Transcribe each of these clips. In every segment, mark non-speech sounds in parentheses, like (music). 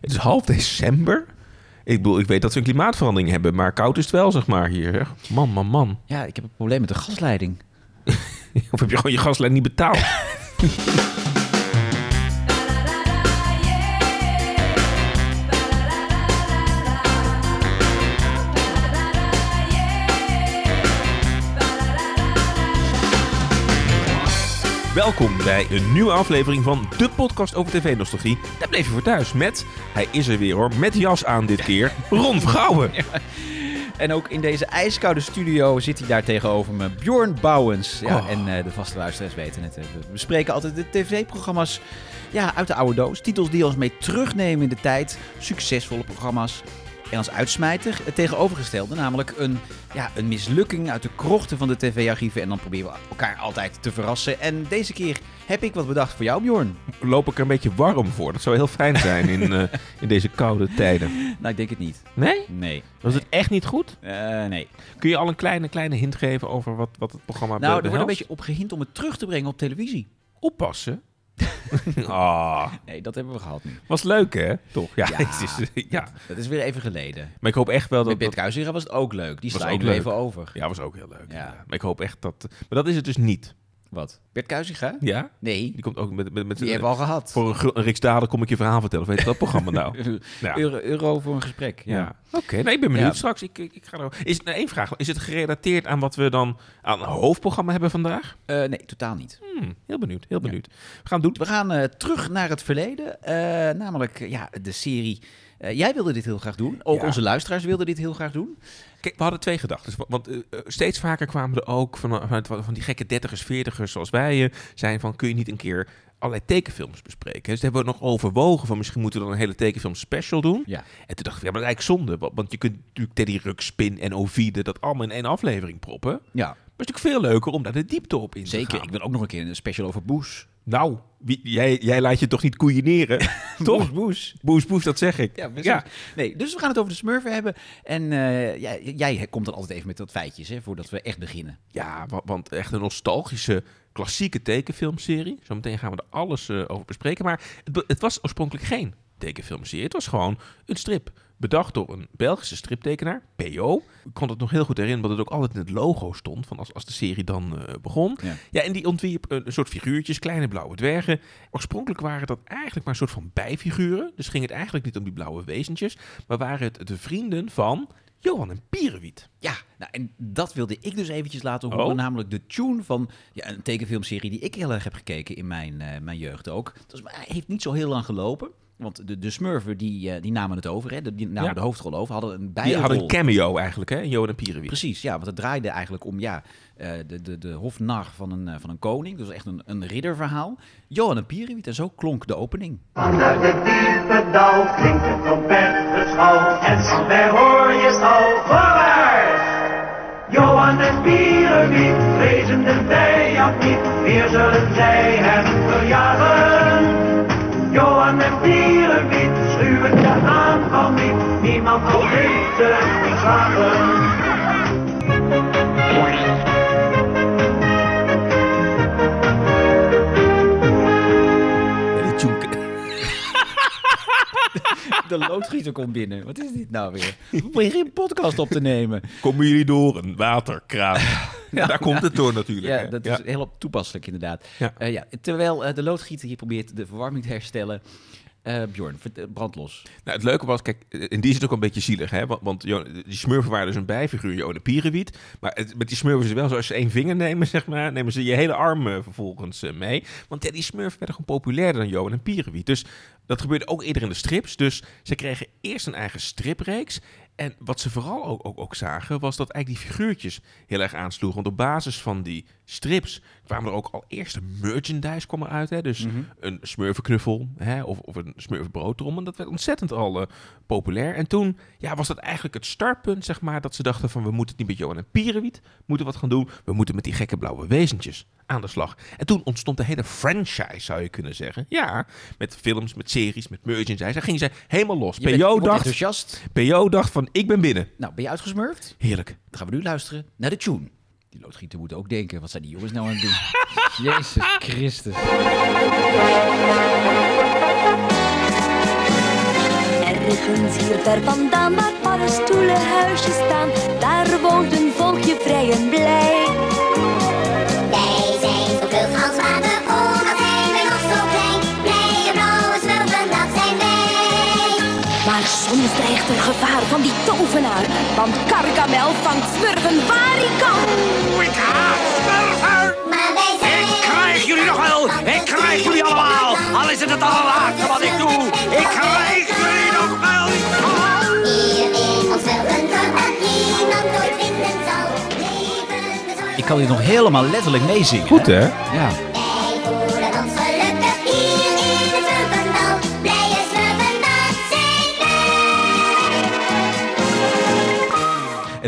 Het is half december. Ik bedoel, ik weet dat we een klimaatverandering hebben, maar koud is het wel, zeg maar, hier. Zeg. Man, man, man. Ja, ik heb een probleem met de gasleiding. (laughs) Of heb je gewoon je gaslijn niet betaald? (laughs) Welkom bij een nieuwe aflevering van de podcast over tv-nostalgie. Daar bleef je voor thuis met, hij is er weer hoor, met jas aan dit keer, Ron Vergouwen. (laughs) En ook in deze ijskoude studio zit hij daar tegenover me, Bjorn Bouwens. Ja, Oh. En eh, de vaste luisteraars weten het. We bespreken altijd de tv-programma's ja, uit de oude doos. Titels die ons mee terugnemen in de tijd. Succesvolle programma's. En als uitsmijter het tegenovergestelde, namelijk een, ja, een mislukking uit de krochten van de tv-archieven. En dan proberen we elkaar altijd te verrassen. En deze keer heb ik wat bedacht voor jou, Bjorn. Loop ik er een beetje warm voor? Dat zou heel fijn zijn in, (laughs) eh, in deze koude tijden. Nou, ik denk het niet. Nee? Nee. Was het echt niet goed? Eh, nee. Kun je al een kleine, kleine hint geven over wat, wat het programma Nou, er wordt een beetje op gehind om het terug te brengen op televisie. oppassen. (laughs) Ah, Nee, dat hebben we gehad nu. was leuk hè? Toch? Ja, Ja. (laughs) het is, ja. Dat is weer even geleden. maar ik hoop echt wel Met dat... Bert dat Kuizera was het ook leuk. Die sla ook nu even over. ja, was ook heel leuk. Ja. Maar ik hoop echt dat... Maar dat is het dus niet. Wat? Bert Kuizera? Ja? Nee, Die komt ook met... met, met die hebben we al gehad. Voor een, een kom ik je verhaal vertellen. Weet je dat programma nou? (laughs) Ja. Euro, euro voor een gesprek. Ja. Ja. Oké, nee, ik ben benieuwd Ja. straks. Ik, ik, ik ga er... Is nou één vraag? Is het gerelateerd aan wat we dan aan hoofdprogramma hebben vandaag? Eh, nee, totaal niet. Hmm, heel benieuwd, heel benieuwd. We gaan doen. We gaan eh, terug naar het verleden. Eh, namelijk ja, de serie. Eh, jij wilde dit heel graag doen. Ook Ja. onze luisteraars wilden dit heel graag doen. Kijk, we hadden twee gedachten. wa- Want eh, eh, steeds vaker kwamen er ook van, vanuit van die gekke dertigers, veertigers zoals wij eh, zijn van... kun je niet een keer allerlei tekenfilms bespreken? Dus hebben we nog overwogen van misschien moeten we dan een hele tekenfilm special doen. Ja. En toen dachten we, ja, maar dat is eigenlijk zonde. wa- Want je kunt natuurlijk Teddy Ruxpin en Ovide dat allemaal in één aflevering proppen. Maar Ja, het is natuurlijk veel leuker om daar de diepte op in te zeker. gaan. Ik wil ook nog een keer een special over Boes. Nou, wie, jij, jij laat je toch niet koeieneren? (laughs) toch? Boes, Boes. Boes, boes, dat zeg ik. Ja, precies. Nee, dus we gaan het over de Smurfen hebben. En eh, jij, jij komt dan altijd even met wat feitjes, hè, voordat we echt beginnen. Ja, wa- want echt een nostalgische, klassieke tekenfilmserie. Zometeen gaan we er alles eh, over bespreken. Maar het, het was oorspronkelijk geen tekenfilmserie. Het was gewoon een strip. Bedacht door een Belgische striptekenaar, P.O. Ik kon het nog heel goed herinneren, omdat het ook altijd in het logo stond. Van als, als de serie dan eh, begon. Ja. Ja, en die ontwierp een, een soort figuurtjes, kleine blauwe dwergen. Oorspronkelijk waren dat eigenlijk maar een soort van bijfiguren. Dus ging het eigenlijk niet om die blauwe wezentjes. Maar waren het de vrienden van Johan en Pierenwiet. Ja, nou, en dat wilde ik dus eventjes laten horen. Oh. Namelijk de tune van ja, een tekenfilmserie die ik heel erg heb gekeken in mijn, eh, mijn jeugd ook. Dat is, hij heeft niet zo heel lang gelopen. Want de, de Smurfen die, eh, die namen het over, hè, de- die namen Ja. de hoofdrol over, hadden een Die bijrol. hadden een cameo eigenlijk, hè? Johan en Pierenwiet. Precies, ja, want het draaide eigenlijk om ja, eh, de, de, de hofnar van een, eh, van een koning. Dus echt een, een ridderverhaal. Johan en Pierenwiet, en zo klonk de opening. Vanuit het diepe dal klinkt een trompetgeschal en ver hoor je stal voorwaarts. Johan en Pierenwiet vrezen de vijand niet, weer zullen zij hem verjagen. Johan en Pierenwiet schuwen de aanval niet, niemand zal weten De loodgieter komt binnen. Wat is dit nou weer? (laughs) We beginnen een podcast op te nemen. Komen jullie door een waterkraan? (laughs) ja, daar komt het door natuurlijk. Ja, dat is heel toepasselijk inderdaad. Ja. Eh, ja, terwijl eh, de loodgieter hier probeert de verwarming te herstellen. Eh Bjorn, eh, brand los. Nou, het leuke was, kijk, in die zit ook een beetje zielig, hè? Want, want die smurfen waren dus een bijfiguur, en Pierenwiet. Maar met die smurfen is wel zo, als ze één vinger nemen, (laughs) zeg maar, nemen ze je hele arm eh, vervolgens eh, mee. Want ja, die smurfen werden gewoon populairder dan Johan en Pierenwiet. Dus dat gebeurde ook eerder in de strips. Dus ze kregen eerst een eigen stripreeks. En wat ze vooral ook, ook, ook zagen, was dat eigenlijk die figuurtjes heel erg aansloegen. Want op basis van die strips kwamen er ook al eerste merchandise kwam eruit. Hè? Dus een smurfenknuffel hè? Of, of een. En dat werd ontzettend al eh, populair. En toen ja, was dat eigenlijk het startpunt, zeg maar, dat ze dachten van we moeten het niet met Johan en Pierenwiet moeten wat gaan doen. We moeten met die gekke blauwe wezentjes aan de slag. En toen ontstond de hele franchise, zou je kunnen zeggen. Ja, met films, met series, met merchandise. Daar gingen ze helemaal los. Je PO dacht, enthousiast. PO dacht van ik ben binnen. Nou, ben je uitgesmurfd? Heerlijk. Dan gaan we nu luisteren naar de tune. Die loodgieter moet ook denken, wat zijn die jongens nou aan het doen? (laughs) Jezus Christus. Ergens hier ver vandaan, waar paddenstoelen huisjes staan, daar woont een volkje vrij en blij. Soms dreigt er gevaar van die tovenaar, want Gargamel vangt smurfen waar hij kan. Ik haat smurfen! Maar wij zijn... Ik krijg jullie nog wel! Ik krijg jullie allemaal! Al is het het allerlaatste wat ik doe! Ik krijg jullie nog wel! Hier in ons smurfendorp dat niemand ooit vinden zal. Ik kan dit nog helemaal letterlijk meezingen. Goed, hè? Ja.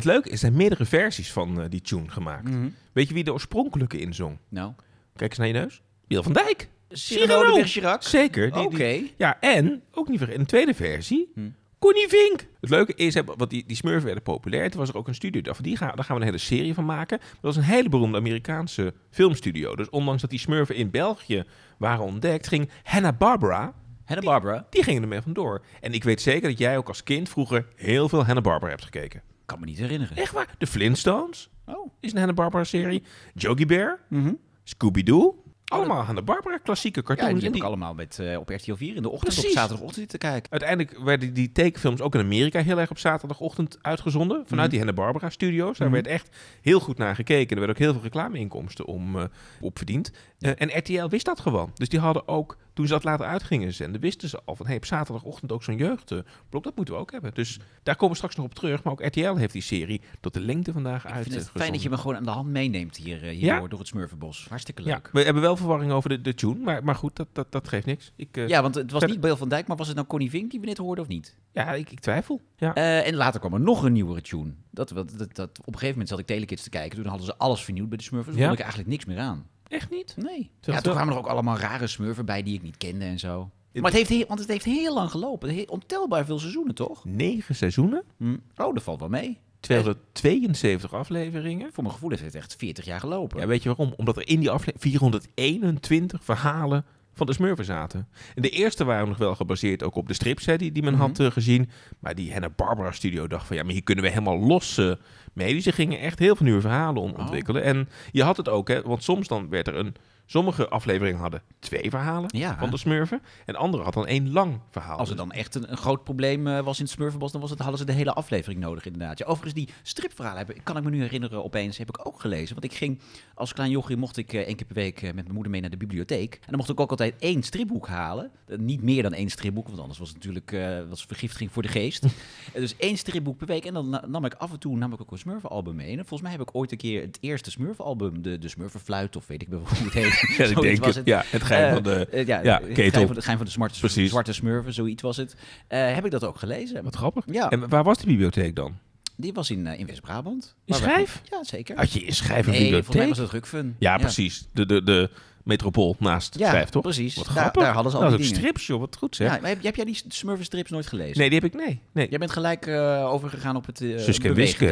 Het leuke is, er zijn meerdere versies van eh, die tune gemaakt. Mhm. Weet je wie de oorspronkelijke inzong? Nou. Kijk eens naar je neus. Biel van Dijk. Cyrano de Bergerac? Zeker. die- Oké. die- ja, en, ook niet vergeten, een tweede versie, Hm. Connie Vink. Het leuke is, hè, want die, die smurfen werden populair. Toen was er ook een studio. Daar, die gaan, daar gaan we een hele serie van maken. Maar dat was een hele beroemde Amerikaanse filmstudio. Dus ondanks dat die smurfen in België waren ontdekt, ging Hanna-Barbera, Hanna-Barbera? die gingen ermee vandoor. En ik weet zeker dat jij ook als kind vroeger heel veel Hanna-Barbera hebt gekeken. Kan me niet herinneren. Echt waar? De Flintstones Oh. is een Hanna-Barbera-serie. Yogi Bear, Mhm. Scooby-Doo. Allemaal Hanna-Barbera klassieke Ja, cartoons. die En heb die- ik allemaal met, eh, op RTL 4 in de ochtend Precies. op zaterdagochtend te kijken. Uiteindelijk werden die tekenfilms ook in Amerika heel erg op zaterdagochtend uitgezonden. Vanuit die Hanna-Barbera-studio's. Daar Mhm. werd echt heel goed naar gekeken. Er werden ook heel veel reclameinkomsten om, eh, op verdiend. Eh, en RTL wist dat gewoon. Dus die hadden ook, toen ze dat later uitgingen zenden, wisten ze al van... Hey, op zaterdagochtend ook zo'n jeugdblok, dat moeten we ook hebben. Dus daar komen we straks nog op terug. Maar ook RTL heeft die serie tot de lengte vandaag uit. het eh, fijn dat je me gewoon aan de hand meeneemt hier, eh, Ja? door het Smurfenbos. Hartstikke Ja, leuk. we hebben wel verwarring over de, de tune. Maar, maar goed, dat, dat, dat geeft niks. Ik, eh, Ja, want het was niet Beel van Dijk, maar was het nou Connie Vink die we net hoorden of niet? ja ik, ik twijfel. Ja. Eh, en later kwam er nog een nieuwere tune. Dat, dat, dat, dat- op een gegeven moment zat ik Telekids te kijken. Toen hadden ze alles vernieuwd bij de Smurfers. Toen Ja? vond ik eigenlijk niks meer aan. Echt niet? Nee. Ja, toen kwamen er ook allemaal rare Smurfen bij die ik niet kende en zo. Maar het heeft heel, want het heeft heel lang gelopen. Heel, ontelbaar veel seizoenen, toch? Negen seizoenen. Hm. Oh, dat valt wel mee. 272 afleveringen. Voor mijn gevoel heeft het echt 40 jaar gelopen. Ja, weet je waarom? Omdat er in die aflevering 421 verhalen van de Smurfen zaten. En de eerste waren nog wel gebaseerd ook op de strips hè, die, die men Mhm. had eh, gezien. Maar die Hanna-Barbera studio dacht van ja, maar hier kunnen we helemaal los eh, mee. Dus ze gingen echt heel veel nieuwe verhalen Oh. ontwikkelen. En je had het ook, hè, want soms dan werd er een... Sommige afleveringen hadden twee verhalen Ja. van de Smurfen. En andere had dan één lang verhaal. Als er dan echt een, een groot probleem eh, was in het Smurfenbos, dan was het, hadden ze de hele aflevering nodig inderdaad. Ja, overigens, die stripverhalen hebben, kan ik me nu herinneren opeens, heb ik ook gelezen. Want ik ging, als klein jochie mocht ik eh, één keer per week eh, met mijn moeder mee naar de bibliotheek. En dan mocht ik ook altijd één stripboek halen. Niet meer dan één stripboek, want anders was het natuurlijk was vergiftiging voor de geest. (laughs) Dus één stripboek per week. En dan na- nam ik af en toe nam ik ook een Smurfenalbum mee. En volgens mij heb ik ooit een keer het eerste Smurfenalbum, de, de Smurfenfluit, of weet ik wel hoe het heet. (laughs) Ja, ik denk was het. Ja, het geheim Eh, van de... eh, ja, ja, het ketel. geheim van de, geheim van de smarte, Precies. zwarte smurfen, zoiets was het. Eh, heb ik dat ook gelezen. Wat grappig. Ja. En waar was die bibliotheek dan? Die was in, eh, in West-Brabant. In wij- Schijf? Ja, zeker. Had je in Schijf een nee, volgens mij bibliotheek? was het Rukfun. Ja, precies. De, de, de metropool naast Ja, Schijf, toch? precies. Wat grappig. daar hadden ze al nou, die strips, joh. Wat goed, zeg. Ja, maar heb, heb jij die Smurfen-strips nooit gelezen? Nee, die heb ik... Nee. nee. Jij bent gelijk eh, overgegaan op het uh,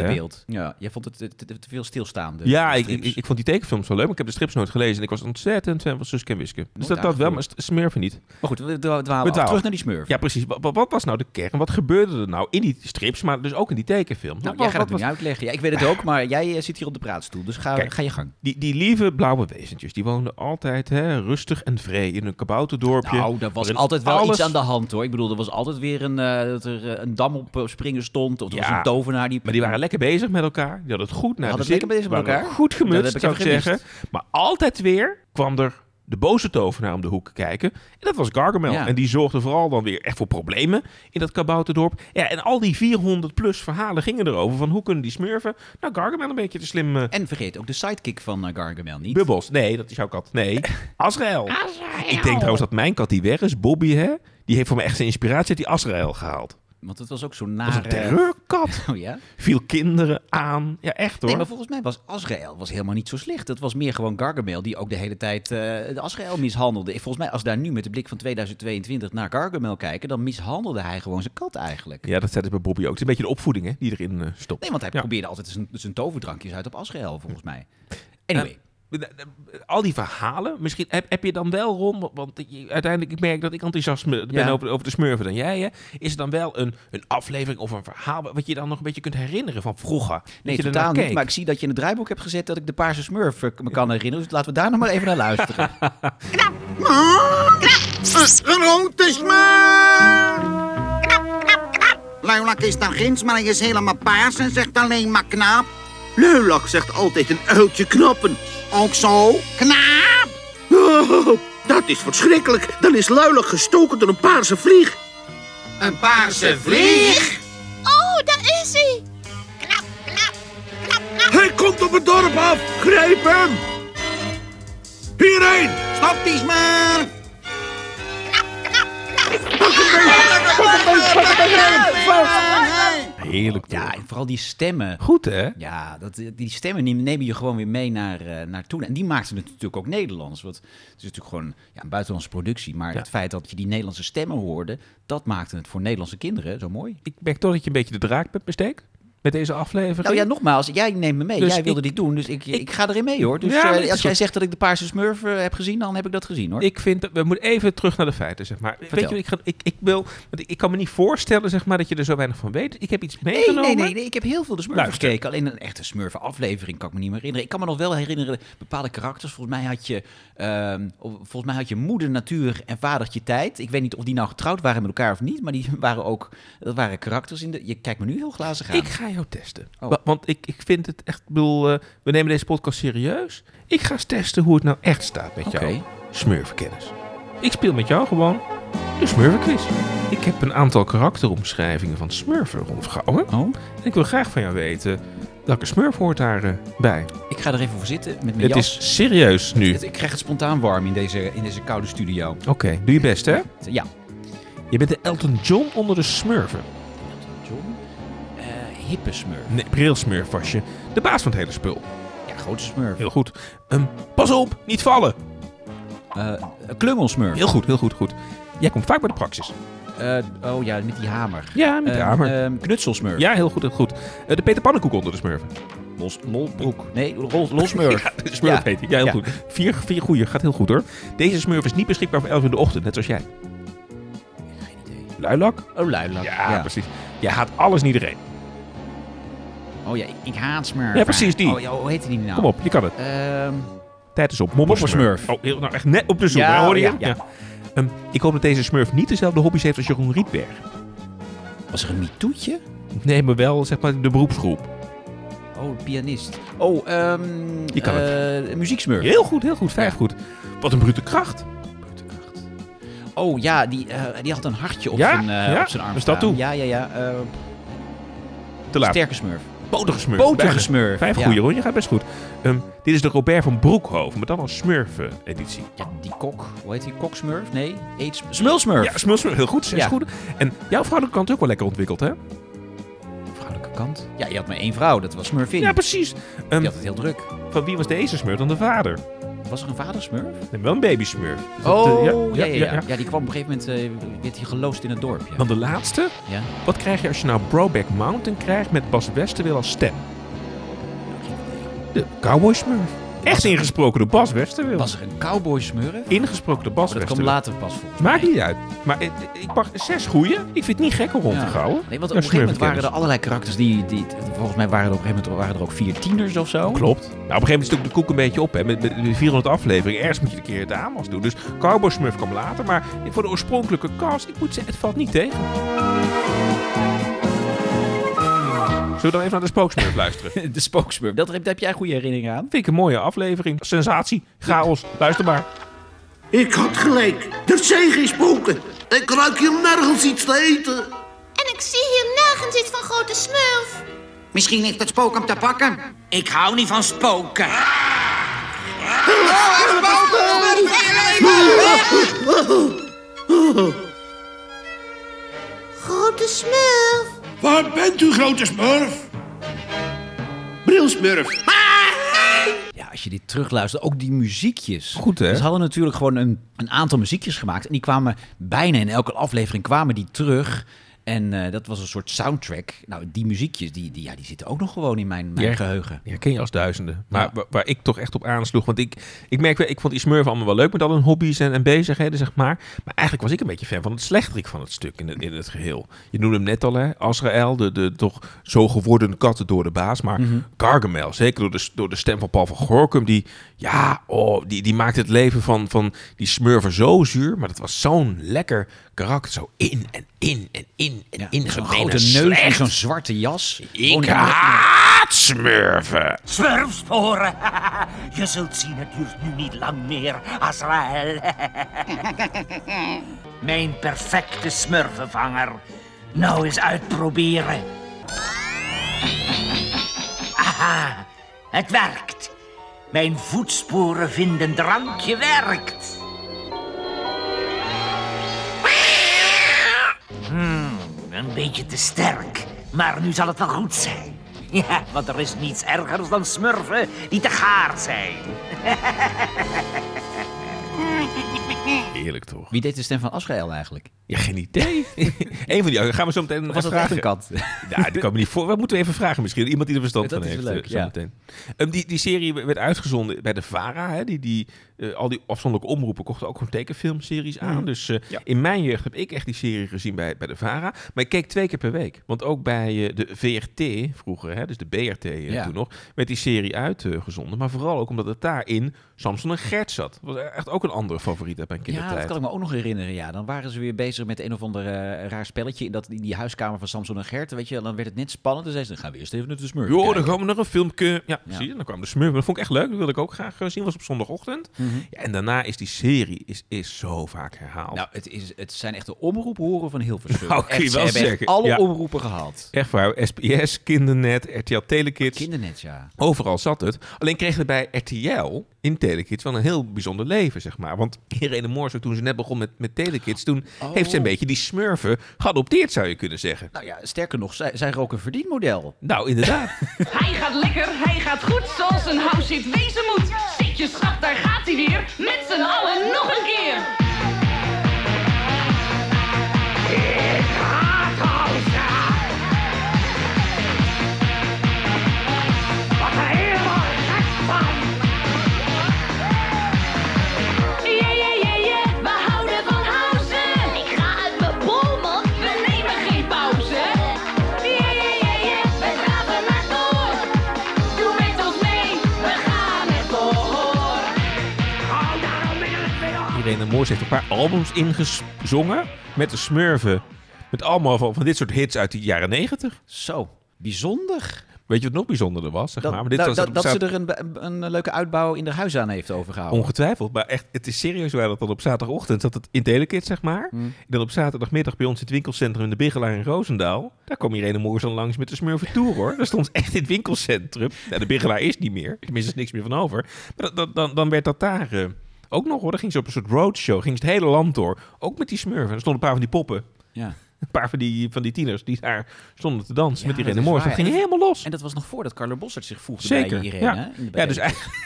beeld. Ja, jij vond het te, te- te veel stilstaande Ja, ik, strips. ik, ik vond die tekenfilms wel leuk, maar ik heb de strips nooit gelezen. En ik was ontzettend fan van Suske en Wiske. Dus dat, dat wel, maar Smurfen niet. Maar goed, we dwa- dwalen. Terug naar die Smurfen. Ja, precies. Wat, wat- was nou de kern? Wat gebeurde er nou in die strips, maar dus ook in die tekenfilms? Nou, jij gaat het nu was- uitleggen. Ja, ik weet het ook, maar jij eh, zit hier op de praatstoel. Dus ga je gang. Die, die lieve blauwe wezentjes, die woonden altijd hè, rustig en vrij in een kabouterdorpje. Nou, er was altijd wel alles- iets aan de hand hoor. Ik bedoel, er was altijd weer een, eh, dat er eh, een dam op eh, springen stond. Of er was een tovenaar die... Maar die waren lekker bezig met elkaar. Die hadden het goed naar Hadden de het zin. lekker bezig met elkaar? Goed gemutst, zou ik zeggen. Maar altijd weer kwam er de boze tovenaar om de hoek kijken. En dat was Gargamel. Ja. En die zorgde vooral dan weer echt voor problemen in dat kabouterdorp. Ja, en al die 400 plus verhalen gingen erover van hoe kunnen die smurfen. Nou, Gargamel een beetje te slim... eh, En vergeet ook de sidekick van eh, Gargamel niet. Bubbles. Nee, dat is jouw kat. Nee, (laughs) Azrael. Ik denk trouwens dat mijn kat die weg is, Bobby, hè, die heeft voor mij echt zijn inspiratie uit die Azrael gehaald. Want het was ook zo'n was een nare... terreurkat. (laughs) Oh ja? Viel kinderen aan. Ja, echt hoor. Nee, maar volgens mij was Azrael was helemaal niet zo slecht. Dat was meer gewoon Gargamel die ook de hele tijd eh, de Azrael mishandelde. Volgens mij, als daar nu met de blik van 2022 naar Gargamel kijken, dan mishandelde hij gewoon zijn kat eigenlijk. Ja, dat zei het bij Bobby ook. Het is een beetje de opvoeding hè, die erin eh, stopt. Nee, want hij Ja. probeerde altijd zijn, zijn toverdrankjes uit op Azrael, volgens mij. Anyway, al die verhalen, misschien heb, heb je dan wel rond, want je- uiteindelijk ik merk dat ik enthousiast ben Ja. over, over de smurfen dan jij. Hè? Is er dan wel een, een aflevering of een verhaal wat je dan nog een beetje kunt herinneren van vroeger? Nee, je totaal niet. keek? Maar ik zie dat je in het draaiboek hebt gezet dat ik de Paarse Smurf eh, me kan herinneren. Dus laten we daar nog maar even naar luisteren. (laughs) Een rode smurf! Luilak is dan ginds, maar hij is helemaal paars en zegt alleen maar knap. Leulak zegt altijd een uiltje knappen. Ook zo? Knaap! Oh, dat is verschrikkelijk. Dan is Luilak gestoken door een paarse vlieg. Een paarse vlieg? Oh, daar is hij! Hij komt op het dorp af. Grijp hem. Hierheen. Stop die smurf! Heerlijk toch? Ja, en vooral die stemmen. Goed hè? Ja, dat, die stemmen die nemen je gewoon weer mee naar, eh, naar toen. En die maakten het natuurlijk ook Nederlands. Want het is natuurlijk gewoon ja, een buitenlandse productie. Maar Ja. het feit dat je die Nederlandse stemmen hoorde... dat maakte het voor Nederlandse kinderen zo mooi. Ik merk toch dat je een beetje de draak bent besteek met deze aflevering. Nou ja, nogmaals, jij neemt me mee. Dus jij wilde ik- dit doen, dus ik, ik, ik- ga erin mee hoor. Dus Ja, eh, als jij zegt dat ik de Paarse Smurf eh, heb gezien, dan heb ik dat gezien hoor. Ik vind we moeten even terug naar de feiten, zeg maar. Weet je, ik, ga, ik, ik wil, want ik, kan me niet voorstellen, zeg maar, dat je er zo weinig van weet. Ik heb iets meegenomen. nee, nee, nee, ik heb heel veel de Luister. gekeken. Alleen een echte Smurfen aflevering kan ik me niet meer herinneren. Ik kan me nog wel herinneren bepaalde karakters. Volgens mij had je, ehm, volgens mij had je moeder natuur en vadertje tijd. Ik weet niet of die nou getrouwd waren met elkaar of niet, maar die (laughs) waren ook, dat waren karakters in de. Je kijkt me nu heel glazig aan. Ik ga jou testen. Oh. Wa- Want ik, ik vind het echt, ik bedoel, eh, we nemen deze podcast serieus. Ik ga eens testen hoe het nou echt staat met Oké. jou. Smurfenkennis. Ik speel met jou gewoon de Smurfenquiz. Ik heb een aantal karakteromschrijvingen van Smurfen rondgehouden. Oh, En ik wil graag van jou weten, welke Smurf hoort daarbij? bij? ik ga er even voor zitten met mijn Het jas. is serieus nu. Ik krijg het spontaan warm in deze, in deze koude studio. Oké, doe je best hè. Ja. Je bent de Elton John onder de Smurfen. Hippe Smurf. Nee, brilsmurf was je. De baas van het hele spul. Ja, grote Smurf. Heel goed. Ehm, pas op, niet vallen. Eh, klungelsmurf. Heel goed, heel goed, goed. Jij komt vaak bij de praxis. Eh, oh ja, met die hamer. Ja, met de Ehm, hamer. ehm, knutselsmurf. Ja, heel goed, heel goed. Eh, de Peter Pannenkoek onder de smurfen. Los, lolbroek. Nee, rol, lolsmurf. (laughs) Ja, de smurf Ja. heet hij. Ja, heel Ja. goed. Vier, vier goeie, gaat heel goed hoor. Deze smurf is niet beschikbaar voor 11 uur in de ochtend, net zoals jij. Geen idee. Luilak? Oh, luilak. Ja, precies. Jij haat alles en iedereen. Oh ja, ik, ik haat smurf. Ja, precies, die. Oh, ja, hoe heet die nou? Kom op, je kan het. Ehm, Tijd is op. Moppersmurf. Moppersmurf. Oh, heel, nou echt net op de zoek. Ja, hè, hoorde je? ja, ja. Ehm, ik hoop dat deze smurf niet dezelfde hobby's heeft als Jeroen Rietberg. was er een mitoetje? Nee, maar wel zeg maar de beroepsgroep. Oh, pianist. Oh, ehm Die kan eh, muzieksmurf. Heel goed, heel goed. Vijf Ja. goed. Wat een brute kracht. Oh ja, die, eh, die had een hartje op Ja? zijn, eh, Ja? op zijn arm Dus dat toe. Ja, ja, ja. eh, Te laat. sterke smurf. Potige smurf. Potige Bijna. smurf. Vijf ja. goeie hoor, je gaat best goed. Ehm, dit is de Robert van Broekhoven, maar dan als smurf-editie. Ja, die kok. Hoe heet die? Koksmurf? Nee, eet Smulsmurf. Ja, smulsmurf, heel goed. Zes Ja. goede. En jouw vrouwelijke kant ook wel lekker ontwikkeld, hè? Vrouwelijke kant. Ja, je had maar één vrouw. Dat was Smurfin. Ja, precies. Ehm, Die had het heel druk. Van wie was deze smurf dan de vader? Was er een vadersmurf? Nee, wel een babysmurf. Dat, Oh, eh, ja, ja, ja, ja. die kwam op een gegeven moment, eh, werd hij geloosd in het dorp. Dan de laatste. ja. Wat krijg je als je nou Broback Mountain krijgt met Bas Westerwil als stem? De Cowboy Smurf. Echt ingesproken door Bas Westerwil. Was er een cowboy smurf? Ingesproken door Bas Maar dat kwam Westerwil. later pas volgens Maakt niet uit. Maar eh, ik mag zes goeie. Ik vind het niet gek om rond te Ja. gauwen. Nee, want op een gegeven moment waren er allerlei karakters die, die... Volgens mij waren er op een gegeven moment waren er ook vier tieners of zo. Klopt. Nou, op een gegeven moment is natuurlijk de koek een beetje op. Hè. Met, met de 400 afleveringen. Ergens moet je een keer de aanwas doen. Dus Cowboy Smurf kwam later. Maar voor de oorspronkelijke cast, ik moet zeggen, het valt niet tegen. Zullen we dan even naar de spooksmurf luisteren? (laughs) De spooksmurf. Dat, daar heb jij goede herinneringen aan. Vind ik een mooie aflevering. Sensatie. Chaos. Luister maar. Ik had gelijk. Er zijn geen spoken. Ik ruik hier nergens iets te eten. En ik zie hier nergens iets van grote smurf. Misschien heeft het spook hem te pakken. Ik hou niet van spoken. Grote smurf. Waar bent u, grote smurf? Brilsmurf. Ja, als je dit terugluistert, ook die muziekjes. Goed, hè? Ze hadden natuurlijk gewoon een, een aantal muziekjes gemaakt. En die kwamen bijna in elke aflevering kwamen die terug. En eh, dat was een soort soundtrack. Nou, die muziekjes, die, die, ja, die zitten ook nog gewoon in mijn, mijn Ja. geheugen. Ja, ken je als duizenden. Maar Ja. waar, ik toch echt op aansloeg. Want ik, ik merk wel, ik vond die smurfen allemaal wel leuk met al hun hobby's en, en bezigheden, zeg maar. Maar eigenlijk was ik een beetje fan van het slechterik van het stuk in het, in het geheel. Je noemde hem net al, hè? Azrael, de, de toch zo geworden kat door de baas. Maar Gargamel, zeker door de, door de stem van Paul van Gorkum, die, ja, oh, die, die maakte het leven van, van die smurfen zo zuur. Maar dat was zo'n lekker karakter. Zo in en in en in en Ja, in. zo'n grote neus en zo'n zwarte jas. Ik haat smurfen. Smurfsporen. (laughs) Je zult zien, het duurt nu niet lang meer, Azrael. (laughs) Mijn perfecte smurfenvanger. Nou eens uitproberen. (laughs) Aha, het werkt. Mijn voetsporen vinden drankje werkt. Beetje te sterk. Maar nu zal het wel goed zijn. Ja, want er is niets ergers dan smurfen die te gaar zijn. Heerlijk toch? Wie deed de stem van Azrael eigenlijk? Ja, geen idee. (laughs) Eén van die gaan we zo meteen Of was dat vragen. een kat? (laughs) Ja, die kan me niet voor. Wat moeten we even vragen misschien? Iemand die er verstand Dat van heeft. leuk, eh, zo ja. meteen. Ehm, die, die serie werd uitgezonden bij de VARA. Hè? Die, die, eh, al die afzonderlijke omroepen kochten ook gewoon tekenfilmseries aan. Dus eh, Ja. in mijn jeugd heb ik echt die serie gezien bij, bij de VARA. Maar ik keek twee keer per week. Want ook bij de VRT vroeger, hè, dus de BRT Ja. toen nog, werd die serie uitgezonden. maar vooral ook omdat het daarin Samson en Gert zat. Dat was echt ook een andere favoriet uit mijn Ja, kindertijd. dat kan ik me ook nog herinneren. Ja, dan waren ze weer bezig met een of ander eh, raar spelletje in, dat, in die huiskamer van Samson en Gert. Weet je, dan werd het net spannend. Dan zei ze, dan gaan we eerst even naar de smurf Jo, dan gaan we naar een filmpje. Ja, Ja. zie je, dan kwam de smurf. Dat vond ik echt leuk. Dat wilde ik ook graag eh, zien. Was op zondagochtend. Mhm. Ja, en daarna is die serie is, is zo vaak herhaald. Nou, het, is, het zijn echt de omroephoren van. Nou, kun je Echt, ze hebben alle ja. omroepen gehad. Echt waar. SBS, Kindernet, RTL Telekids. Kindernet, ja. Overal zat het. Alleen kregen we bij RTL in Telekids wel een heel bijzonder leven, zeg maar. Want Irene Moors, toen ze net begon met, met Telekids, toen Oh. heeft ze een beetje die smurfen geadopteerd, zou je kunnen zeggen. Nou ja, sterker nog, zij, zij ook een verdienmodel. Nou, inderdaad. (laughs) Hij gaat lekker, hij gaat goed, zoals een house zit wezen moet. Zit je schat, daar gaat hij weer, met z'n allen nog een keer. Irene Moors heeft een paar albums ingezongen met de smurfen. Met allemaal van, van dit soort hits uit de jaren negentig. Zo, bijzonder. Weet je wat nog bijzonderder was? Zeg Dat, maar? Maar dit was dat, ze er een, een, leuke uitbouw in de huis aan heeft overgehouden. Ongetwijfeld, maar echt, het is serieus waar dat dan op zaterdagochtend zat het in Telekids, zeg maar. Mm. En dan op zaterdagmiddag bij ons in het winkelcentrum in de Bigelaar in Roosendaal. Daar kwam Irene Moors dan langs met de Smurfen Tour, hoor. Daar stond echt in het winkelcentrum. Ja, de Bigelaar is niet meer. Tenminste, is niks meer van over. Maar dat, dat- dan, dan werd dat daar eh, ook nog, hoor. Ging ze op een soort roadshow, ging ze het hele land door. Ook met die Smurfen. Er stonden een paar van die poppen. Ja. Een paar van die, van die tieners die daar stonden te dansen Ja, met Irene Moors. Dat ging En helemaal los. En dat was nog voordat Carlo Bossert zich voegde Zeker, bij Irene. ja. in de- Ja, dus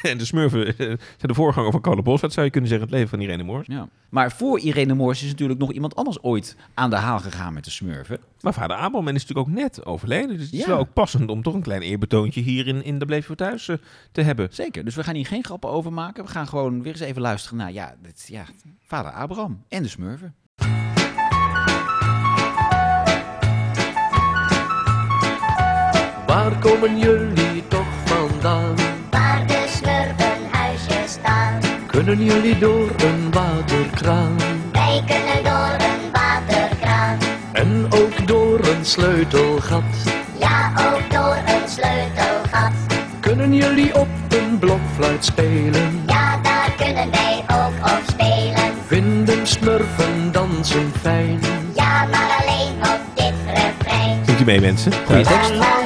en de Smurfen eh, zijn de voorganger van Carlo Bossert, zou je kunnen zeggen, het leven van Irene Moors. Ja. Maar voor Irene Moors is natuurlijk nog iemand anders ooit aan de haal gegaan met de smurfen. Maar vader Abelman is natuurlijk ook net overleden. Dus het is wel ook passend om toch een klein eerbetoontje hier in, in de Bleef voor Thuis eh, te hebben. Zeker, dus we gaan hier geen grappen over maken. We gaan gewoon weer eens even luisteren naar ja, dit, ja, vader Abraham en de smurfen. Waar komen jullie toch vandaan? Waar de smurfenhuisjes staan. Kunnen jullie door een waterkraan? Wij kunnen door een waterkraan. En ook door een sleutelgat? Ja, ook door een sleutelgat. Kunnen jullie op een blokfluit spelen? Ja, daar kunnen wij ook op spelen. Vinden smurfen dansen fijn? Ja, maar alleen op dit refrein. Zingt u mee, mensen? Goeie tekst.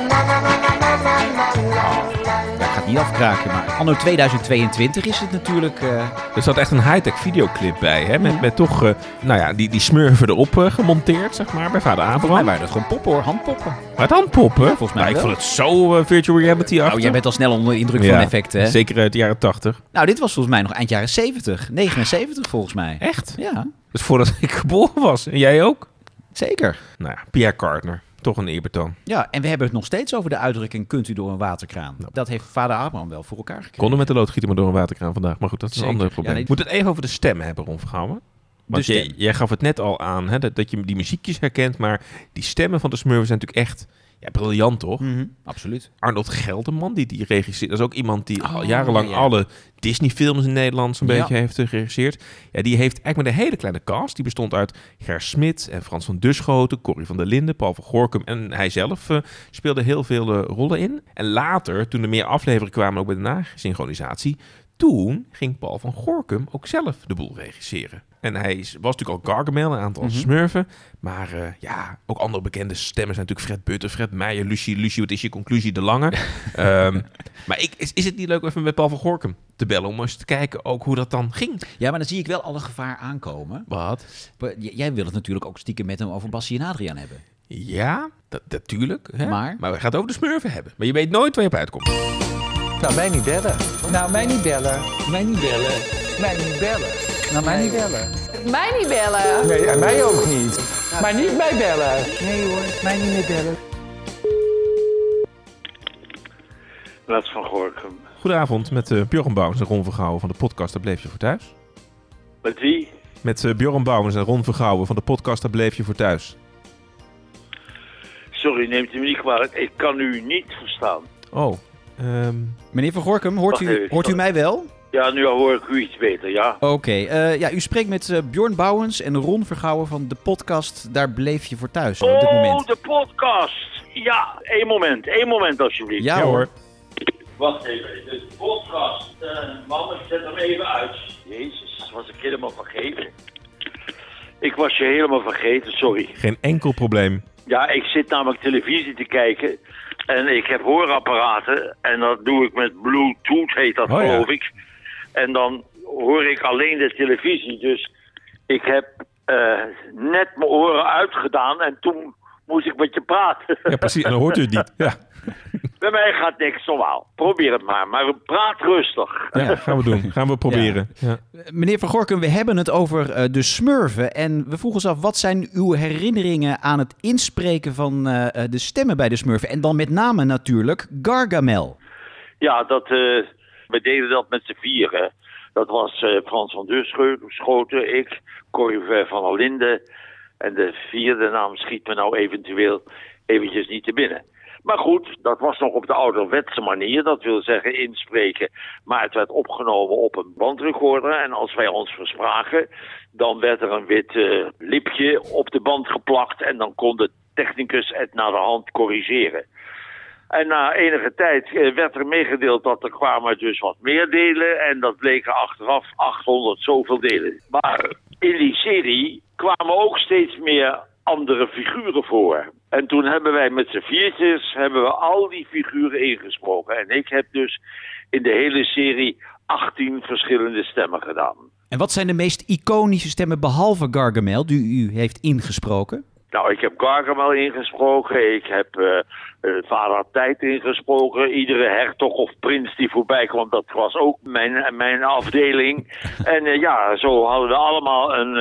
Niet afkraken, maar anno 2022 is het natuurlijk... eh, Er zat echt een high-tech videoclip bij, hè? Met, met toch, eh, nou ja, die, die smurfen erop eh, gemonteerd, zeg maar, bij vader Abraham. waren het gewoon poppen hoor, handpoppen. Maar dan poppen? volgens mij Nou, ik vond het zo virtual reality achter. Oh, jij bent al snel onder de indruk van effecten, hè? Zeker uit de jaren tachtig. Nou, dit was volgens mij nog eind jaren 70. 79 volgens mij. Echt? Ja. Dat is voordat (laughs) ik geboren was. En jij ook? Zeker. Nou ja, Pierre Cardner. Toch een eerbetoon. Ja, en we hebben het nog steeds over de uitdrukking kunt u door een waterkraan. Dat heeft vader Abraham wel voor elkaar gekregen. Konden met de loodgieter maar door een waterkraan vandaag. Maar goed, dat is Zeker. een ander probleem. Ja, nee. Moet het even over de stem hebben, Ron Vergouwen? Want jij, stem. jij gaf het net al aan, hè, dat, dat je die muziekjes herkent. Maar die stemmen van de Smurfen zijn natuurlijk echt ja, briljant, toch? Mhm, absoluut. Arnold Gelderman, die die regisseert. Dat is ook iemand die al Oh, jarenlang ja. alle Disney-films in Nederland zo'n Ja. beetje heeft eh, geregisseerd. Ja, die heeft eigenlijk met een hele kleine cast. Die bestond uit Ger Smit en Frans van Duschoten, Corrie van der Linden, Paul van Gorkum. En hij zelf eh, speelde heel veel eh, rollen in. En later, toen er meer afleveringen kwamen, ook bij de nasynchronisatie... Toen ging Paul van Gorkum ook zelf de boel regisseren. En hij is- was natuurlijk al Gargamel, een aantal Mhm. smurfen. Maar eh, ja, ook andere bekende stemmen zijn natuurlijk Fred Butten, Fred Meijer, Lucie. Lucie, wat is je conclusie? De Lange. (laughs) Ehm, maar ik, is, is het niet leuk om even met Paul van Gorkum te bellen... om eens te kijken ook hoe dat dan ging? Ja, maar dan zie ik wel al een gevaar aankomen. Wat? Jij wil het natuurlijk ook stiekem met hem over Bassie en Adriaan hebben. Ja, dat, natuurlijk. Hè? Maar? maar we gaan het over de smurfen hebben. Maar je weet nooit waar je op uitkomt. Nou, mij niet bellen. Nou, mij niet bellen. Mij niet bellen. Mij niet bellen. Nou, mij niet bellen. Mij niet bellen. Nee, en mij ook niet. Maar niet mij bellen. Nee hoor, mij niet meer bellen. Laat van Gorkum. Goedenavond met uh, Bjorn Bouwens en Ron Vergouwen van de podcast Daar Bleef Je Voor Thuis. Met wie? Met uh, Bjorn Bouwens en Ron Vergouwen van de podcast Daar Bleef Je Voor Thuis. Sorry, neemt u me niet kwalijk. Ik kan u niet verstaan. Oh, ehm, Meneer Van Gorkum, hoort, u, even, hoort u mij wel? Ja, nu hoor ik u iets beter, ja. Oké, eh, ja, u spreekt met eh, Bjorn Bouwens en Ron Vergouwen van de podcast Daar Bleef Je Voor Thuis op dit Oh, moment. de podcast. Ja, één moment. één moment alsjeblieft. Ja, hoor. Wacht even. De podcast. Eh man, ik zet hem even uit. Jezus, was ik helemaal vergeten. Ik was je helemaal vergeten, sorry. geen enkel probleem. Ja, ik zit namelijk televisie te kijken. En ik heb hoorapparaten. En dat doe ik met Bluetooth, heet dat Oh, ja. geloof ik. En dan hoor ik alleen de televisie. Dus ik heb eh, net mijn oren uitgedaan. En toen moest ik met je praten. Ja, precies. En dan hoort u het niet. (laughs) Ja, Bij mij gaat niks normaal. Probeer het maar. Maar praat rustig. ja gaan we doen. (laughs) Gaan we proberen. Ja. Meneer Van Gorkum, we hebben het over eh, de smurfen. En we vroegen ons af, wat zijn uw herinneringen aan het inspreken van eh, eh, de stemmen bij de smurfen? En dan met name natuurlijk Gargamel. Ja, dat, eh, we deden dat met z'n vieren. Dat was eh, Frans van Deurschoten, ik, Corrie van der Linden. En de vierde naam schiet me nou eventueel eventjes niet te binnen. Maar goed, dat was nog op de ouderwetse manier. Dat wil zeggen inspreken. Maar het werd opgenomen op een bandrecorder. En als wij ons verspraken, dan werd er een wit eh, lipje op de band geplakt. En dan kon de technicus het naar de hand corrigeren. En na enige tijd eh, werd er meegedeeld dat er kwamen dus wat meer delen. En dat bleken achteraf 800 zoveel delen. Maar in die serie kwamen ook steeds meer andere figuren voor. En toen hebben wij met z'n viertjes hebben we al die figuren ingesproken. En ik heb dus in de hele serie 18 verschillende stemmen gedaan. En wat zijn de meest iconische stemmen behalve Gargamel die u heeft ingesproken? Nou, ik heb Gargamel ingesproken. Ik heb eh, Vader Tijd ingesproken. Iedere hertog of prins die voorbij kwam, dat was ook mijn, mijn afdeling. (laughs) en eh, ja, zo hadden we allemaal een,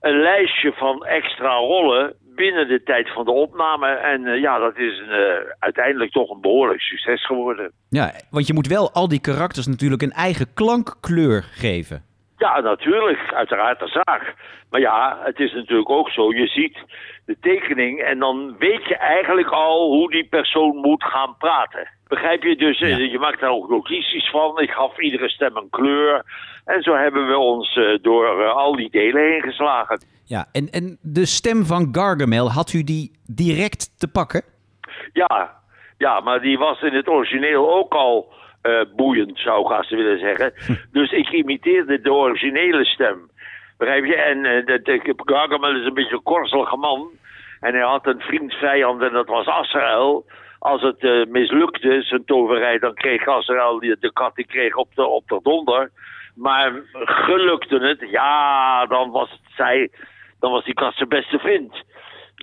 een lijstje van extra rollen binnen de tijd van de opname. En eh, ja, dat is een, eh, uiteindelijk toch een behoorlijk succes geworden. Ja, want je moet wel al die karakters natuurlijk een eigen klankkleur geven. Ja, natuurlijk. Uiteraard de zaak. Maar ja, het is natuurlijk ook zo. Je ziet de tekening en dan weet je eigenlijk al hoe die persoon moet gaan praten. Begrijp je? Dus eh, je maakt daar ook notities van. Ik gaf iedere stem een kleur. En zo hebben we ons eh, door eh, al die delen heen geslagen. Ja, en, en de stem van Gargamel, had u die direct te pakken? Ja, ja, maar die was in het origineel ook al boeiend, zou ik haast willen zeggen. dus ik imiteerde de originele stem. Begrijp je? En de, de, Gargamel is een beetje een korzelige man. En hij had een vriend vijand en dat was Azrael. Als het eh, mislukte, zijn toverij, dan kreeg die, de kat, die kreeg op de, op de donder. Maar gelukte het, ja, dan was het zij, dan was die kat zijn beste vriend.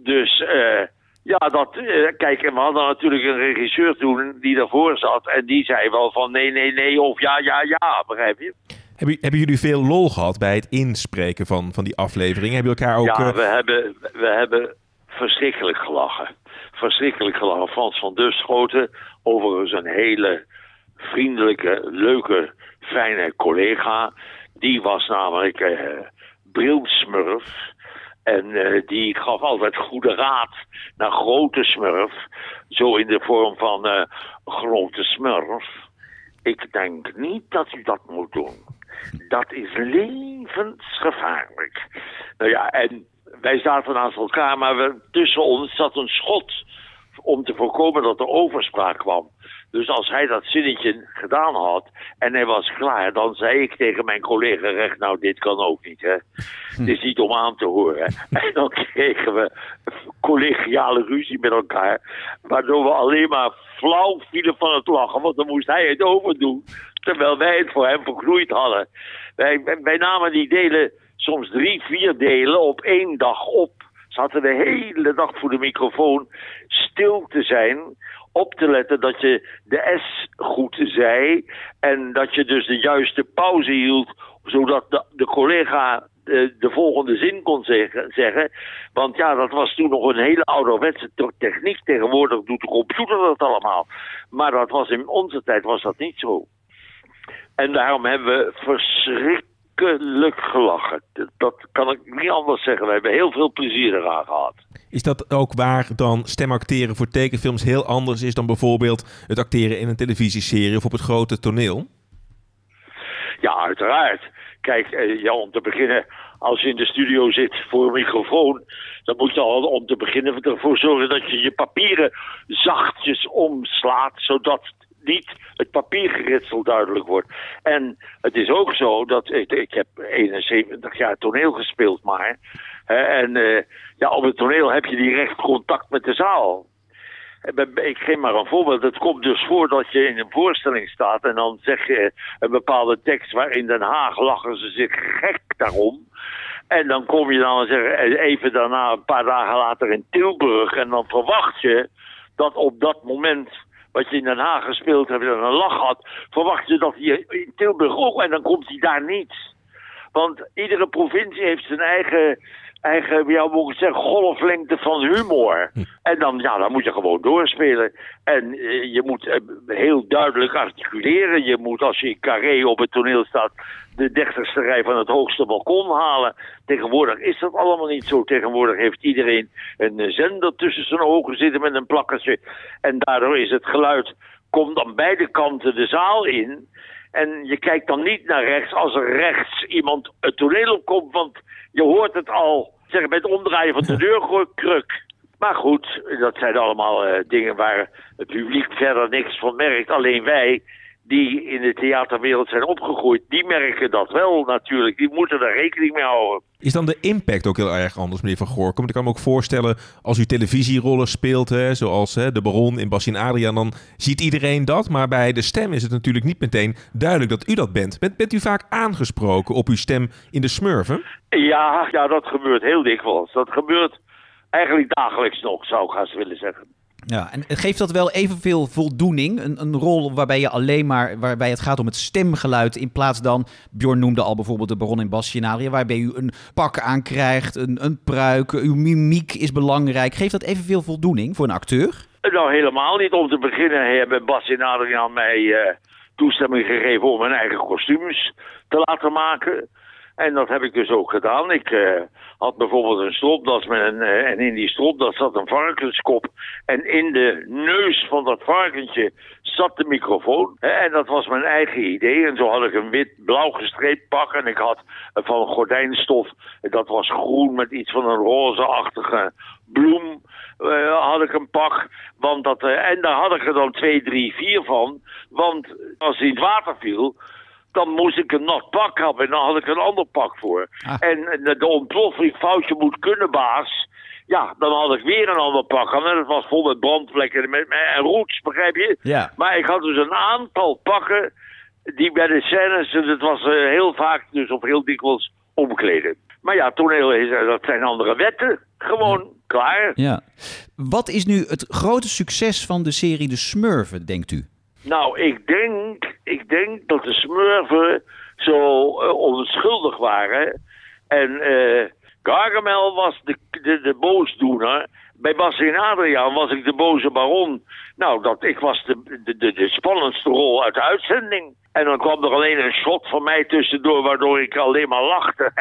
Dus eh, ja, dat, eh, kijk, en we hadden natuurlijk een regisseur toen die daarvoor zat. En die zei wel van nee, nee, nee of ja, ja, ja, begrijp je? Hebben, hebben jullie veel lol gehad bij het inspreken van, van die aflevering? Hebben jullie elkaar ook... ja, we hebben, we hebben verschrikkelijk gelachen. Verschrikkelijk gelachen. Frans van Duschoten, overigens een hele vriendelijke, leuke, fijne collega. Die was namelijk eh brilsmurf. En eh, die gaf altijd goede raad naar grote smurf. Zo in de vorm van eh, grote smurf. Ik denk niet dat u dat moet doen. Dat is levensgevaarlijk. Nou ja, en wij zaten naast elkaar, maar we, tussen ons zat een schot om te voorkomen dat er overspraak kwam. Dus als hij dat zinnetje gedaan had en hij was klaar, dan zei ik tegen mijn collega recht, nou dit kan ook niet hè. Het is niet om aan te horen. (laughs) En dan kregen we collegiale ruzie met elkaar, waardoor we alleen maar flauw vielen van het lachen, want dan moest hij het overdoen, terwijl wij het voor hem vergroeid hadden. Wij, wij namen die delen soms drie, vier delen op één dag op. Ze hadden de hele dag voor de microfoon stil te zijn. Op te letten dat je de S goed zei. En dat je dus de juiste pauze hield. Zodat de, de collega de, de volgende zin kon zeggen. Want ja, dat was toen nog een hele ouderwetse te- techniek. Tegenwoordig doet de computer dat allemaal. Maar dat was in onze tijd was dat niet zo. En daarom hebben we verschrikkelijk gelachen. Dat- Dat kan ik niet anders zeggen. We hebben heel veel plezier eraan gehad. Is dat ook waar dan stemacteren voor tekenfilms heel anders is dan bijvoorbeeld het acteren in een televisieserie of op het grote toneel? Ja, uiteraard. Kijk, eh, ja, om te beginnen, als je in de studio zit voor een microfoon, dan moet je al om te beginnen ervoor zorgen dat je je papieren zachtjes omslaat, zodat niet het papiergeritsel duidelijk wordt. En het is ook zo dat ik, ik heb 71 jaar toneel gespeeld maar. Hè, en eh, ja, op het toneel heb je direct contact met de zaal. Ik geef maar een voorbeeld. Het komt dus voor dat je in een voorstelling staat en dan zeg je een bepaalde tekst waar in Den Haag lachen ze zich gek daarom. En dan kom je dan zeggen, even daarna, een paar dagen later in Tilburg. En dan verwacht je dat op dat moment wat je in Den Haag gespeeld hebt en een lach had, verwacht je dat hij in Tilburg ook. En dan komt hij daar niet. Want iedere provincie heeft zijn eigen, eigen ja, moet ik zeggen, golflengte van humor. En dan, ja, dan moet je gewoon doorspelen. En eh, je moet eh, heel duidelijk articuleren. Je moet, als je in Carré op het toneel staat, de dertigste rij van het hoogste balkon halen. Tegenwoordig is dat allemaal niet zo. Tegenwoordig heeft iedereen een eh, zender tussen zijn ogen zitten met een plakkertje. En daardoor is het geluid, komt aan beide kanten de zaal in. En je kijkt dan niet naar rechts als er rechts iemand het toneel opkomt, want je hoort het al zeg, bij het omdraaien van de deurkruk. Maar goed, dat zijn allemaal eh, dingen waar het publiek verder niks van merkt. Alleen wij, die in de theaterwereld zijn opgegroeid, die merken dat wel natuurlijk. Die moeten daar rekening mee houden. Is dan de impact ook heel erg anders, meneer Van Goorkom? Want ik kan me ook voorstellen, als u televisierollen speelt, hè, zoals hè, de Baron in Bassin Adriaan, dan ziet iedereen dat. Maar bij de stem is het natuurlijk niet meteen duidelijk dat u dat bent. Bent, bent u vaak aangesproken op uw stem in de smurfen? Ja, ja, dat gebeurt heel dikwijls. Dat gebeurt eigenlijk dagelijks nog, zou ik haast willen zeggen. Ja, en geeft dat wel evenveel voldoening? Een, een rol waarbij je alleen maar, waarbij het gaat om het stemgeluid in plaats dan, Bjorn noemde al bijvoorbeeld de Baron in Basjenaria, waarbij u een pak aankrijgt, een, een pruik, uw mimiek is belangrijk. Geeft dat evenveel voldoening voor een acteur? Nou, helemaal niet. Om te beginnen hebben Bas mij eh, toestemming gegeven om mijn eigen kostuums te laten maken. En dat heb ik dus ook gedaan. Ik eh, had bijvoorbeeld een stropdas met een, eh, en in die stropdas zat een varkenskop. En in de neus van dat varkentje zat de microfoon. En dat was mijn eigen idee. En zo had ik een wit-blauw gestreept pak. En ik had van gordijnstof, dat was groen met iets van een rozeachtige bloem. eh, had ik een pak. Want dat, en daar had ik er dan twee, drie, vier van. Want als hij in het water viel, dan moest ik een nat pak hebben en dan had ik een ander pak voor. En de, ontploffing foutje moet kunnen, baas. Ja, dan had ik weer een ander pak aan. En dat was vol met brandvlekken en, met, en roots, begrijp je? Ja. Maar ik had dus een aantal pakken die bij de scènes, het was eh, heel vaak dus of heel dikwijls omkleden. Maar ja, toneel is, eh, dat zijn andere wetten. Gewoon klaar. Ja. Wat is nu het grote succes van de serie De Smurfen, denkt u? Nou, ik denk, ik denk dat de smurfen zo eh, onschuldig waren. En eh, Gargamel was de, de, de boosdoener. Bij en Adriaan was ik de boze baron. Nou, dat, ik was de, de, de, spannendste rol uit de uitzending. En dan kwam er alleen een shot van mij tussendoor, waardoor ik alleen maar lachte. (laughs)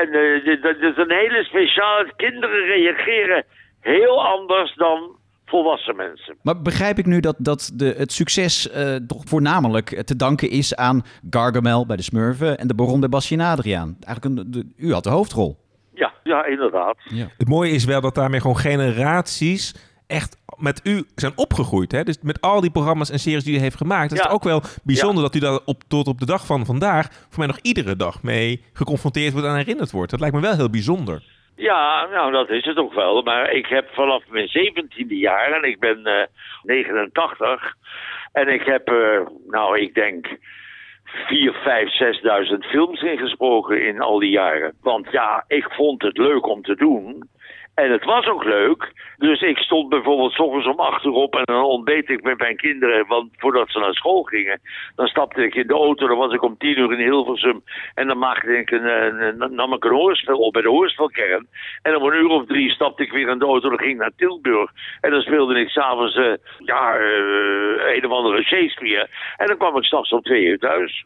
en eh, dat is een hele speciale... Kinderen reageren heel anders dan volwassen mensen. Maar begrijp ik nu dat, dat de, het succes eh, toch voornamelijk te danken is aan Gargamel bij de Smurfen en de Baron bij Basje en Adriaan? Eigenlijk een, de, u had de hoofdrol. Ja, ja inderdaad. Het mooie is wel dat daarmee gewoon generaties echt met u zijn opgegroeid. Hè? Dus met al die programma's en series die u heeft gemaakt. Het is Ja. ook wel bijzonder dat u daar op, tot op de dag van vandaag... voor mij nog iedere dag mee geconfronteerd wordt en herinnerd wordt. Dat lijkt me wel heel bijzonder. Ja, nou dat is het ook wel. Maar ik heb vanaf mijn zeventiende jaar, en ik ben eh 89, en ik heb, eh, nou ik denk, 4, 5, 6.000 films ingesproken in al die jaren. Want ja, ik vond het leuk om te doen. En het was ook leuk. Dus ik stond bijvoorbeeld s ochtends om acht uur op en dan ontbeet ik met mijn kinderen. Want voordat ze naar school gingen, dan stapte ik in de auto. Dan was ik om tien uur in Hilversum. En dan maakte ik een, een, nam ik een hoorspel op bij de hoorspelkern. En om een uur of drie stapte ik weer in de auto en ging naar Tilburg. En dan speelde ik s'avonds, eh ja, eh, een of andere Shakespeare. En dan kwam ik s'nachts om twee uur thuis.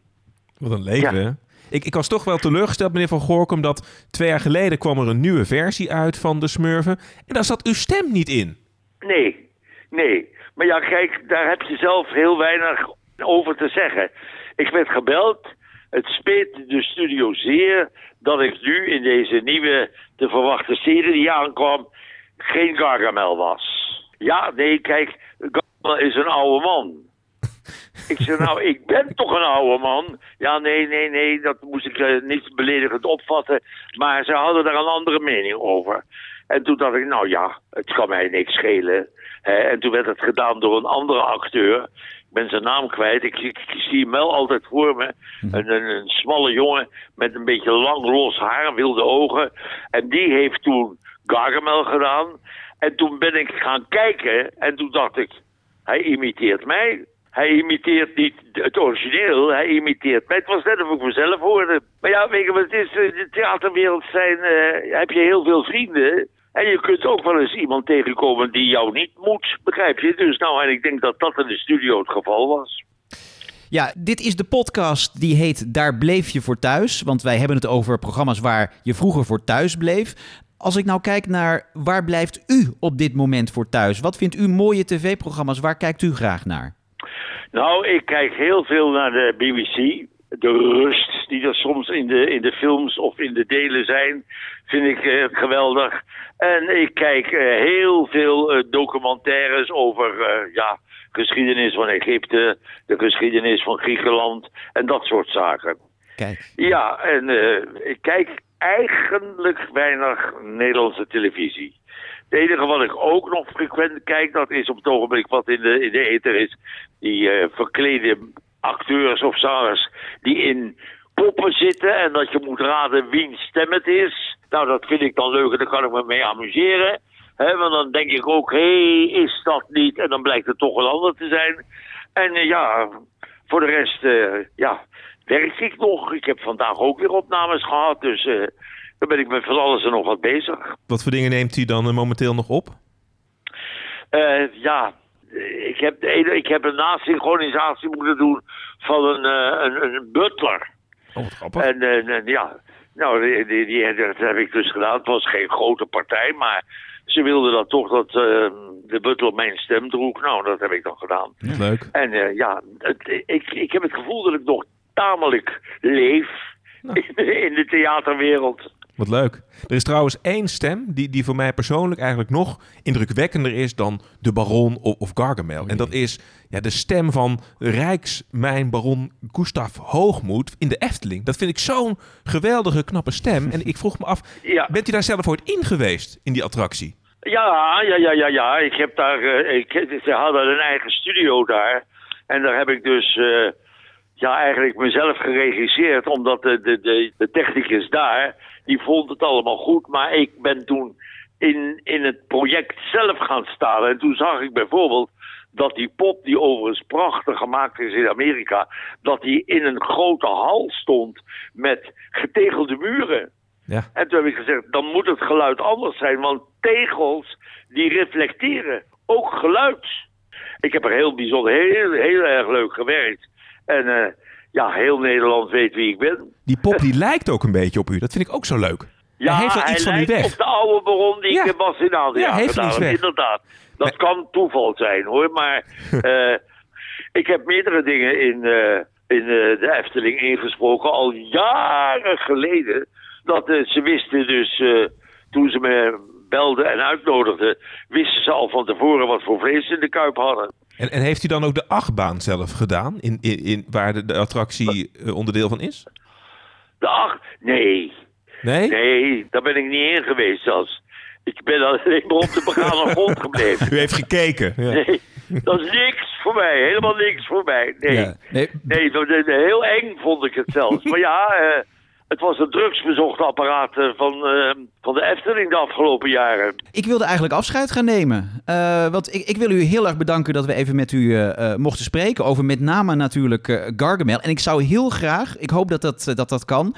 Wat een leven, hè? Ik, ik was toch wel teleurgesteld, meneer Van Gorkum... dat twee jaar geleden kwam er een nieuwe versie uit van de Smurfen... en daar zat uw stem niet in. Nee, nee. Maar ja, kijk, daar heb je zelf heel weinig over te zeggen. Ik werd gebeld. Het speet de studio zeer dat ik nu in deze nieuwe te verwachten serie die aankwam geen Gargamel was. Ja, nee, kijk, Gargamel is een oude man. Ik zei, nou, ik ben toch een oude man. Ja, nee, nee, nee, dat moest ik eh, niet beledigend opvatten. Maar ze hadden daar een andere mening over. En toen dacht ik, nou ja, het kan mij niks schelen. Hè, en toen werd het gedaan door een andere acteur. Ik ben zijn naam kwijt. Ik, ik, ik zie hem wel altijd voor me. Een, een, een smalle jongen met een beetje lang los haar, wilde ogen. En die heeft toen Gargamel gedaan. En toen ben ik gaan kijken en toen dacht ik, hij imiteert mij. Hij imiteert niet het origineel, hij imiteert mij. Het was net of ik mezelf hoorde. Maar ja, weet je wat het is? In de theaterwereld zijn, eh, heb je heel veel vrienden. En je kunt ook wel eens iemand tegenkomen die jou niet moet, begrijp je? Dus nou, en ik denk dat dat in de studio het geval was. Ja, dit is de podcast die heet Daar bleef je voor thuis. Want wij hebben het over programma's waar je vroeger voor thuis bleef. Als ik nou kijk naar waar blijft u op dit moment voor thuis? Wat vindt u mooie tv-programma's? Waar kijkt u graag naar? Nou, ik kijk heel veel naar de BBC. De rust die er soms in de, in de films of in de delen zijn, vind ik eh, geweldig. En ik kijk eh, heel veel eh, documentaires over ja, geschiedenis van Egypte, de geschiedenis van Griekenland en dat soort zaken. Kijk. Ja, en ik kijk eigenlijk weinig Nederlandse televisie. Het enige wat ik ook nog frequent kijk, dat is op het ogenblik wat in de, in de ether is. Die eh, verklede acteurs of zangers die in poppen zitten en dat je moet raden wiens stem het is. Nou, dat vind ik dan leuk en daar kan ik me mee amuseren. Hè, want dan denk ik ook, hé, hey, is dat niet? En dan blijkt het toch een ander te zijn. En eh, ja, voor de rest, eh, ja, werk ik nog. Ik heb vandaag ook weer opnames gehad, dus dan ben ik met van alles en nog wat bezig. Wat voor dingen neemt u dan eh, momenteel nog op? Eh, ja, ik heb, ik heb een nasynchronisatie moeten doen van een, eh, een, een butler. Oh, wat grappig. En, en ja, nou, die, die, die- dat heb ik dus gedaan. Het was geen grote partij, maar ze wilden dan toch dat de butler mijn stem droeg. Nou, dat heb ik dan gedaan. Leuk. En ja, het, ik, ik heb het gevoel dat ik nog tamelijk leef in, (laughs) in de theaterwereld. Wat leuk. Er is trouwens één stem die, die voor mij persoonlijk eigenlijk nog indrukwekkender is dan de baron of, of Gargamel. En dat is ja, de stem van Rijksmijnbaron Gustav Hoogmoed in de Efteling. Dat vind ik zo'n geweldige, knappe stem. En ik vroeg me af, (laughs) Ja. bent u daar zelf ooit in geweest in die attractie? Ja, ja, ja, ja, ja. Ik heb daar, eh, ik, ze hadden een eigen studio daar. En daar heb ik dus, eh, ja, eigenlijk mezelf geregisseerd. Omdat de, de, de, de technicus daar, die vond het allemaal goed. Maar ik ben toen in, in het project zelf gaan staan. En toen zag ik bijvoorbeeld dat die pop, die overigens prachtig gemaakt is in Amerika, dat die in een grote hal stond met getegelde muren. Ja. En toen heb ik gezegd, dan moet het geluid anders zijn, want tegels die reflecteren ook geluid. Ik heb er heel bijzonder, heel, heel erg leuk gewerkt. En eh, ja, heel Nederland weet wie ik ben. Die pop die (laughs) lijkt ook een beetje op u. Dat vind ik ook zo leuk. Ja, hij heeft wel iets van u weg. op de oude baron die Ja. ik in was in Adria Ja, heeft gedaan weg. Inderdaad. Dat kan toeval zijn hoor, maar (laughs) eh, ik heb meerdere dingen in, eh, in de Efteling ingesproken, al jaren geleden. Dat ze wisten dus, toen ze me belden en uitnodigden, wisten ze al van tevoren wat voor vlees ze in de kuip hadden. En, en heeft u dan ook de achtbaan zelf gedaan? In, in, in, waar de, de attractie eh, onderdeel van is? De acht, nee. Nee? Nee, daar ben ik niet in geweest zelfs. Ik ben alleen maar op de begane (laughs) grond gebleven. U heeft gekeken. Ja. Nee, dat is niks voor mij. Helemaal niks voor mij. Nee, Ja, nee. nee dat, dat- heel eng vond ik het zelfs. maar ja, eh, het was een drugsbezocht apparaat eh, van, eh, van de Efteling de afgelopen jaren. Ik wilde eigenlijk afscheid gaan nemen. Eh, want ik, ik wil u heel erg bedanken dat we even met u mochten spreken. Over met name natuurlijk Gargamel. En ik zou heel graag, ik hoop dat dat, dat, dat kan.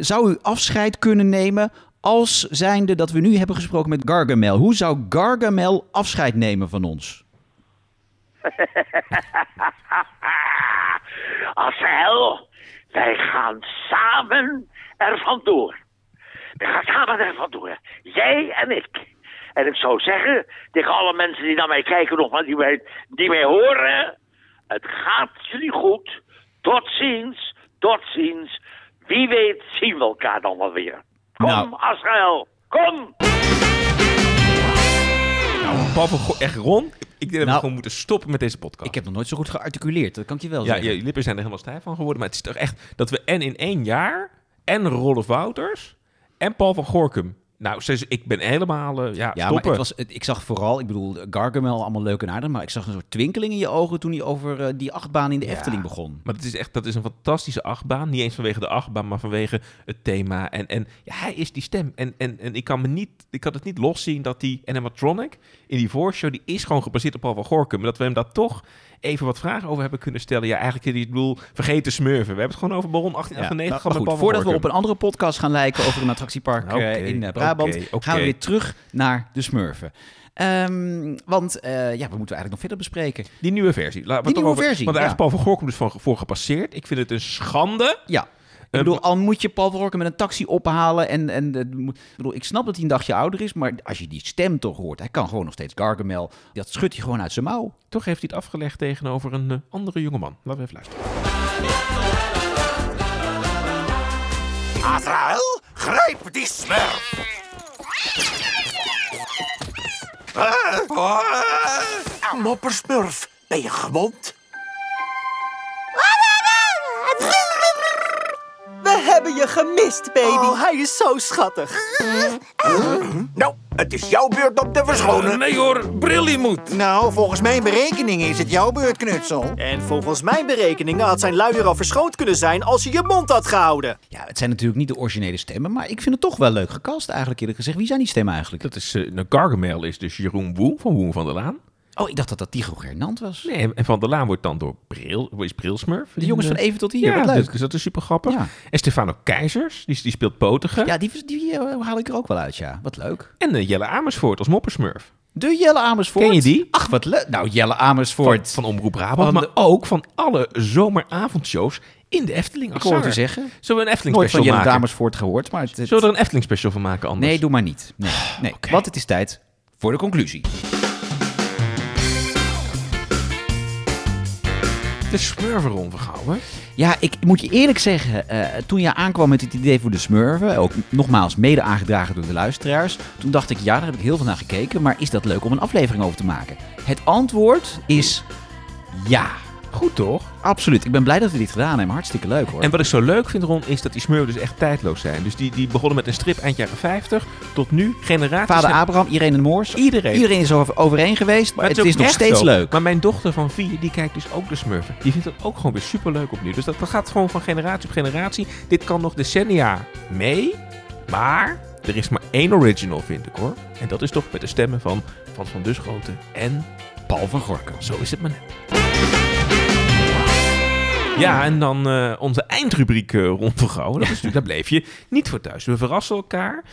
zou u afscheid kunnen nemen als zijnde dat we nu hebben gesproken met Gargamel? Hoe zou Gargamel afscheid nemen van ons? (laughs) Asel, wij gaan samen er vandoor. We gaan samen er vandoor. Jij en ik. En ik zou zeggen tegen alle mensen die naar mij kijken, nog maar die mij, die mij horen. Het gaat jullie goed. Tot ziens. Tot ziens. Wie weet zien we elkaar dan wel weer. Kom, Nou. Asrael. Kom. Van Go- echt Ron, ik denk dat we Nou, gewoon moeten stoppen met deze podcast. Ik heb nog nooit zo goed gearticuleerd, dat kan ik je wel ja, zeggen. je lippen zijn er helemaal stijf van geworden. Maar het is toch echt dat we en in één jaar en Rolf Wouters en Paul van Gorkum. Nou, ik ben helemaal eh, ja, Ja, maar het was, ik zag vooral, ik bedoel, Gargamel allemaal leuk en aardig, maar ik zag een soort twinkeling in je ogen toen hij over eh, die achtbaan in de Efteling begon. Maar het is echt, dat is een fantastische achtbaan. Niet eens vanwege de achtbaan, maar vanwege het thema. En, en ja, hij is die stem. En, en, en ik kan me niet, ik kan het niet loszien dat die animatronic in die voorshow, die is gewoon gebaseerd op Paul van Gorkum. Maar dat we hem daar toch even wat vragen over hebben kunnen stellen. Ja, eigenlijk, ik bedoel, vergeten smurfen. We hebben het gewoon over Baron Ja, 1898 maar gehad met goed, Paul van voordat we op een andere podcast gaan lijken over een attractiepark eh, in eh, Brabant, gaan we weer terug naar de Smurfen. Ehm, want eh, ja, we moeten eigenlijk nog verder bespreken. Die nieuwe versie. Laten we Die nieuwe over, versie, Want daar ja. is Paul van Gorkum dus van, voor gepasseerd. Ik vind het een schande. Ja. Ik bedoel, al moet je Paul Gorkum met een taxi ophalen. En, en eh, moet- ik, bedoel, ik snap dat hij een dagje ouder is, maar als je die stem toch hoort, hij kan gewoon nog steeds Gargamel. Dat schudt hij gewoon uit zijn mouw. Toch heeft hij het afgelegd tegenover een eh, andere jongeman. Laten we even luisteren. Azrael, grijp die smurf. Ah. Moppersmurf, ben je gewond? Je gemist, baby. Oh, hij is zo schattig. Nou, het is jouw beurt om te verschonen. Nee hoor, Brilly moet. Nou, volgens mijn berekeningen is het jouw beurt, Knutsel. En volgens mijn berekeningen had zijn luier al verschoond kunnen zijn als je je mond had gehouden. Ja, het zijn natuurlijk niet de originele stemmen, maar ik vind het toch wel leuk gecast eigenlijk eerlijk gezegd. Wie zijn die stemmen eigenlijk? Dat is, eh nou, Gargamel is dus Jeroen Woe van Woe van der Laan. Oh, ik dacht dat dat Tycho Gernand was. Nee, en Van der Laan wordt dan door Bril, is Brilsmurf. De jongens van eh, Even tot hier, ja, wat leuk. Dus, dat is super grappig. Ja. En Stefano Keizers, die, die speelt Potige. Ja, die, die eh, haal ik er ook wel uit, ja. Wat leuk. En eh, Jelle Amersfoort als Moppersmurf. De Jelle Amersfoort. Ken je die? Ach, wat leuk. Nou, Jelle Amersfoort. Van, van Omroep Brabant, Van maar de- ook van alle zomeravondshows in de Efteling. Ik hoor het zeggen. Zullen we een Efteling Nooit van special Jelle maken? Amersfoort gehoord, maar... Het, het- Zullen we er een Efteling special van maken anders? Nee, doe maar niet. Nee, nee. (sighs) want het is tijd voor de conclusie. De vergouwen. Ja, ik moet je eerlijk zeggen, eh, toen je aankwam met het idee voor de Smurven, ook nogmaals mede aangedragen door de luisteraars, toen dacht ik, ja, daar heb ik heel veel naar gekeken, maar is dat leuk om een aflevering over te maken? Het antwoord is ja. Goed toch? Absoluut. Ik ben blij dat we dit gedaan hebben. Hartstikke leuk hoor. En wat ik zo leuk vind, Ron, is dat die smurfen dus echt tijdloos zijn. Dus die, die begonnen met een strip eind jaren 50 tot nu generaties. Vader Abraham, Irene de Moors. Iedereen. Iedereen is over, overeen geweest, maar het is, nog steeds zo. leuk. Maar mijn dochter van vier, die kijkt dus ook de Smurfen. Die vindt het ook gewoon weer super leuk opnieuw. Dus dat, dat gaat gewoon van generatie op generatie. Dit kan nog decennia mee. Maar er is maar één original, vind ik hoor. En dat is toch met de stemmen van Frans van Dusgrote en Paul van Gorkum. Zo is het maar net. Ja, en dan eh, onze eindrubriek uh, rond. Dat is natuurlijk, daar bleef je niet voor thuis. We verrassen elkaar.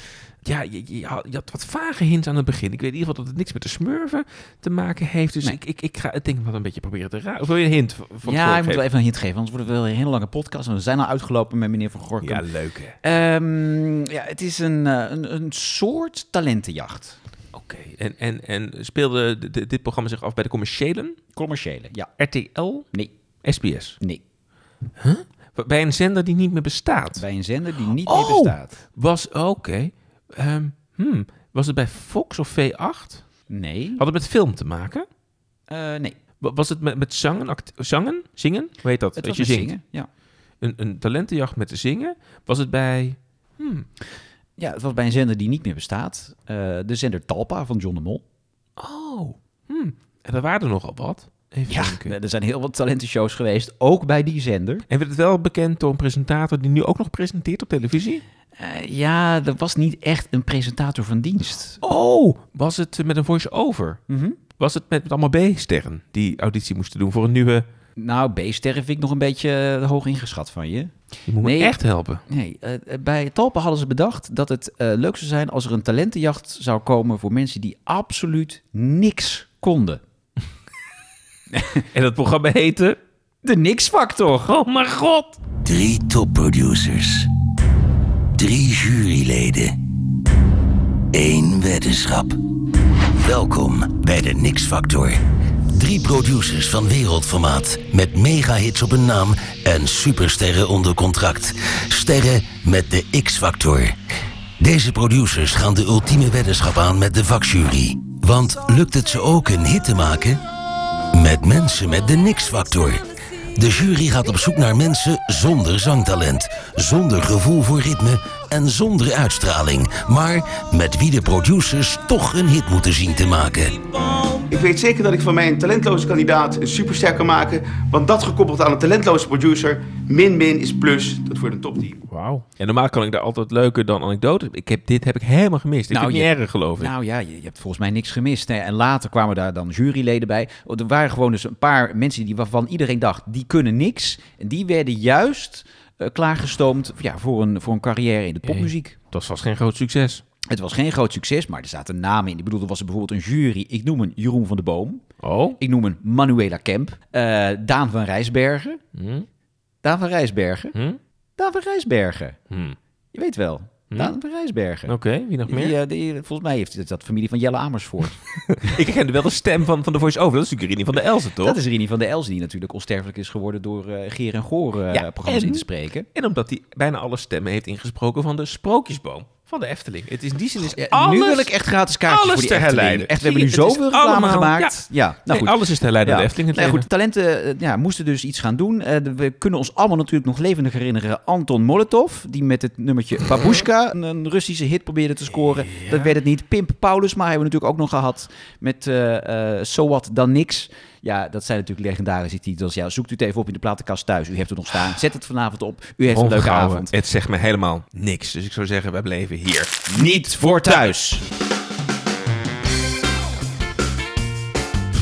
Ja, je, je, had, je had wat vage hints aan het begin. Ik weet in ieder geval dat het niks met de smurfen te maken heeft. Dus Nee. ik, ik, ik ga het denk ik wel een beetje proberen te raden. Of wil je een hint van ja, ik moet wel even een hint geven, anders wordt het wel een hele lange podcast. En we zijn al uitgelopen met meneer van Gorkum. Ja, leuk hè. Ehm, ja, het is een, eh, een, een soort talentenjacht. Oké. En, en, en speelde de- de- dit programma zich af bij de commerciëlen? Commerciële, ja. RTL? Nee. SBS? Nee. Huh? Bij een zender die niet meer bestaat? Bij een zender die niet oh, meer bestaat. Was, oké. Ehm, hmm. Was het bij Fox of V8? Nee. Had het met film te maken? Eh, nee. Wa- Was het met, met zangen, act- zangen? Zingen? Hoe heet dat? Het Dat je zingt. zingen, ja. Een, een talentenjacht met zingen. Was het bij... Hmm. Ja, het was bij een zender die niet meer bestaat. Eh, de zender Talpa van John de Mol. Oh. Hmm. En er waren er nogal wat. Even Ja, denken. er zijn heel wat talentenshows geweest, ook bij die zender. En werd het wel bekend door een presentator die nu ook nog presenteert op televisie? Eh, ja, er was niet echt een presentator van dienst. Oh, was het met een voice-over? Mhm. Was het met, met allemaal B-sterren die auditie moesten doen voor een nieuwe... Nou, B-sterren vind ik nog een beetje eh, hoog ingeschat van je. Je moet me echt helpen. Nee, eh, bij Talpa hadden ze bedacht dat het leuk zou zijn als er een talentenjacht zou komen voor mensen die absoluut niks konden. En dat programma heette... De Nix Factor. Oh mijn god! Drie topproducers. Drie juryleden. Eén weddenschap. Welkom bij de Nix Factor. Drie producers van wereldformaat met megahits op hun naam en supersterren onder contract. Sterren met de X-Factor. Deze producers gaan de ultieme weddenschap aan met de vakjury. Want lukt het ze ook een hit te maken? Met mensen met de Nix-factor. De jury gaat op zoek naar mensen zonder zangtalent, zonder gevoel voor ritme en zonder uitstraling, maar met wie de producers toch een hit moeten zien te maken. Ik weet zeker dat ik van mijn talentloze kandidaat een superster kan maken. Want dat gekoppeld aan een talentloze producer, min min is plus. Dat wordt een topteam. Wauw. En normaal kan ik daar altijd leuker dan anekdote. Ik heb, dit heb ik helemaal gemist. Dit Nou, ik je- niet erg, geloof ik. Nou ja, je, je hebt volgens mij niks gemist. Hè. En later kwamen daar dan juryleden bij. Er waren gewoon dus een paar mensen die, waarvan iedereen dacht, die kunnen niks. En die werden juist klaargestoomd ja, voor, een, voor een carrière in de popmuziek. Dat was geen groot succes. Het was geen groot succes, maar er zaten namen in. Ik bedoel, er was er bijvoorbeeld een jury. Ik noem een Jeroen van de Boom. Oh. Ik noem een Manuela Kemp. eh, Daan van Rijsbergen. Hm? Daan van Rijsbergen. Hm? Daan van Rijsbergen. Hm. Je weet wel. Hm? Daan van Rijsbergen. Oké, wie nog meer? Die, eh, die, volgens mij heeft het dat familie van Jelle Amersfoort. (laughs) Ik kende wel de stem van, van de voice-over. Dat is natuurlijk Rini van der Elzen, toch? Dat is Rini van der Els, die natuurlijk onsterfelijk is geworden door eh Geer en Goor eh, Ja, programma's en- in te spreken. En omdat hij bijna alle stemmen heeft ingesproken van de Sprookjesboom van de Efteling. Het is in die zin is Ja, alles, nu wil ik echt gratis kaartjes alles voor die te Efteling. herleiden. Echt, we hebben nu het zoveel reclame allemaal- gemaakt. Ja, nou Nee, goed. alles is te herleiden aan de Ja. Efteling. Nou goed, talenten eh, ja, moesten dus iets gaan doen. Eh, we kunnen ons allemaal natuurlijk nog levendig herinneren. Anton Molotov, die met het nummertje (laughs) Babushka een, een Russische hit probeerde te scoren. Dat werd het niet. Pimp Paulus, maar hebben we natuurlijk ook nog gehad met eh So What Dan Niks. Ja, dat zijn natuurlijk legendarische titels. Ja, zoekt u het even op in de platenkast thuis. U heeft het nog staan. Zet het vanavond op. U heeft een leuke avond. Het zegt me helemaal niks. Dus ik zou zeggen, wij bleven hier. Niet voor thuis.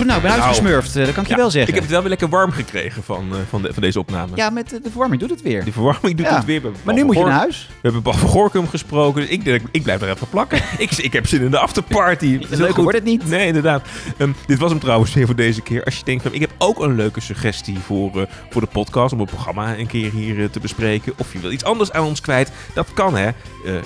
Goed, nou, ik ben Nou, uitgesmurfd. eh, dat kan ik je wel zeggen. Ik heb het wel weer lekker warm gekregen van, eh, van, de, van deze opname. Ja, met eh, de verwarming doet het weer. Die verwarming doet het weer. Maar nu moet je naar huis. We hebben Paul van Gorkum gesproken. Dus ik, denk, ik blijf er even plakken. (laughs) ik, ik heb zin in de afterparty. Goed. wordt het niet. Nee, inderdaad. Ehm, dit was hem trouwens weer voor deze keer. Als je denkt van, ik heb ook een leuke suggestie voor, voor de podcast. Om het programma een keer hier te bespreken. Of je wil iets anders aan ons kwijt. Dat kan hè.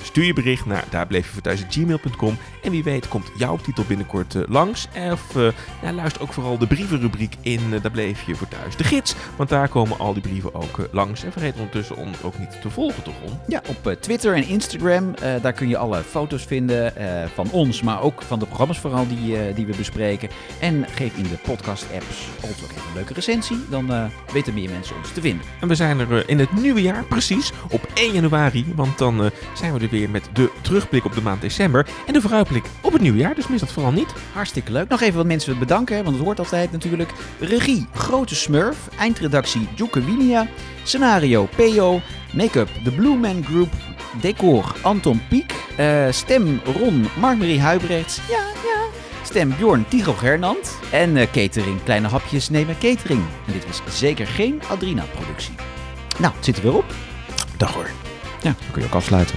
Stuur je bericht naar daar bleef je voor thuis gmail.com. En wie weet komt jouw titel binnenkort langs. Of ja, luister ook vooral de brievenrubriek in eh, Daar bleef je voor thuis. De gids. Want daar komen al die brieven ook eh, langs. En vergeet ondertussen om ook niet te volgen toch om. Ja, op eh, Twitter en Instagram. daar kun je alle foto's vinden van ons, maar ook van de programma's vooral die, die we bespreken. En geef in de podcast-apps altijd ook even een leuke recensie. Dan weten meer mensen ons te vinden. En we zijn er in het nieuwe jaar, precies, op 1 januari. Want dan zijn we er weer met de terugblik op de maand december. En de vooruitblik op het nieuwe jaar. Dus mis dat vooral niet. Hartstikke leuk. Nog even wat mensen bedanken, want het hoort altijd natuurlijk. Regie, Grote Smurf. Eindredactie, Joeke Winia. Scenario, PO. Make-up, The Blue Man Group. Decor, Anton Pieck. Eh, stem, Ron, Mark-Marie Huibrechts. Ja, ja. Stem Bjorn Tigo Gernand. En eh, catering Kleine Hapjes nemen catering. En dit was zeker geen Adrina-productie. Nou, het zit er weer op. Dag hoor. Ja, dan kun je ook afsluiten.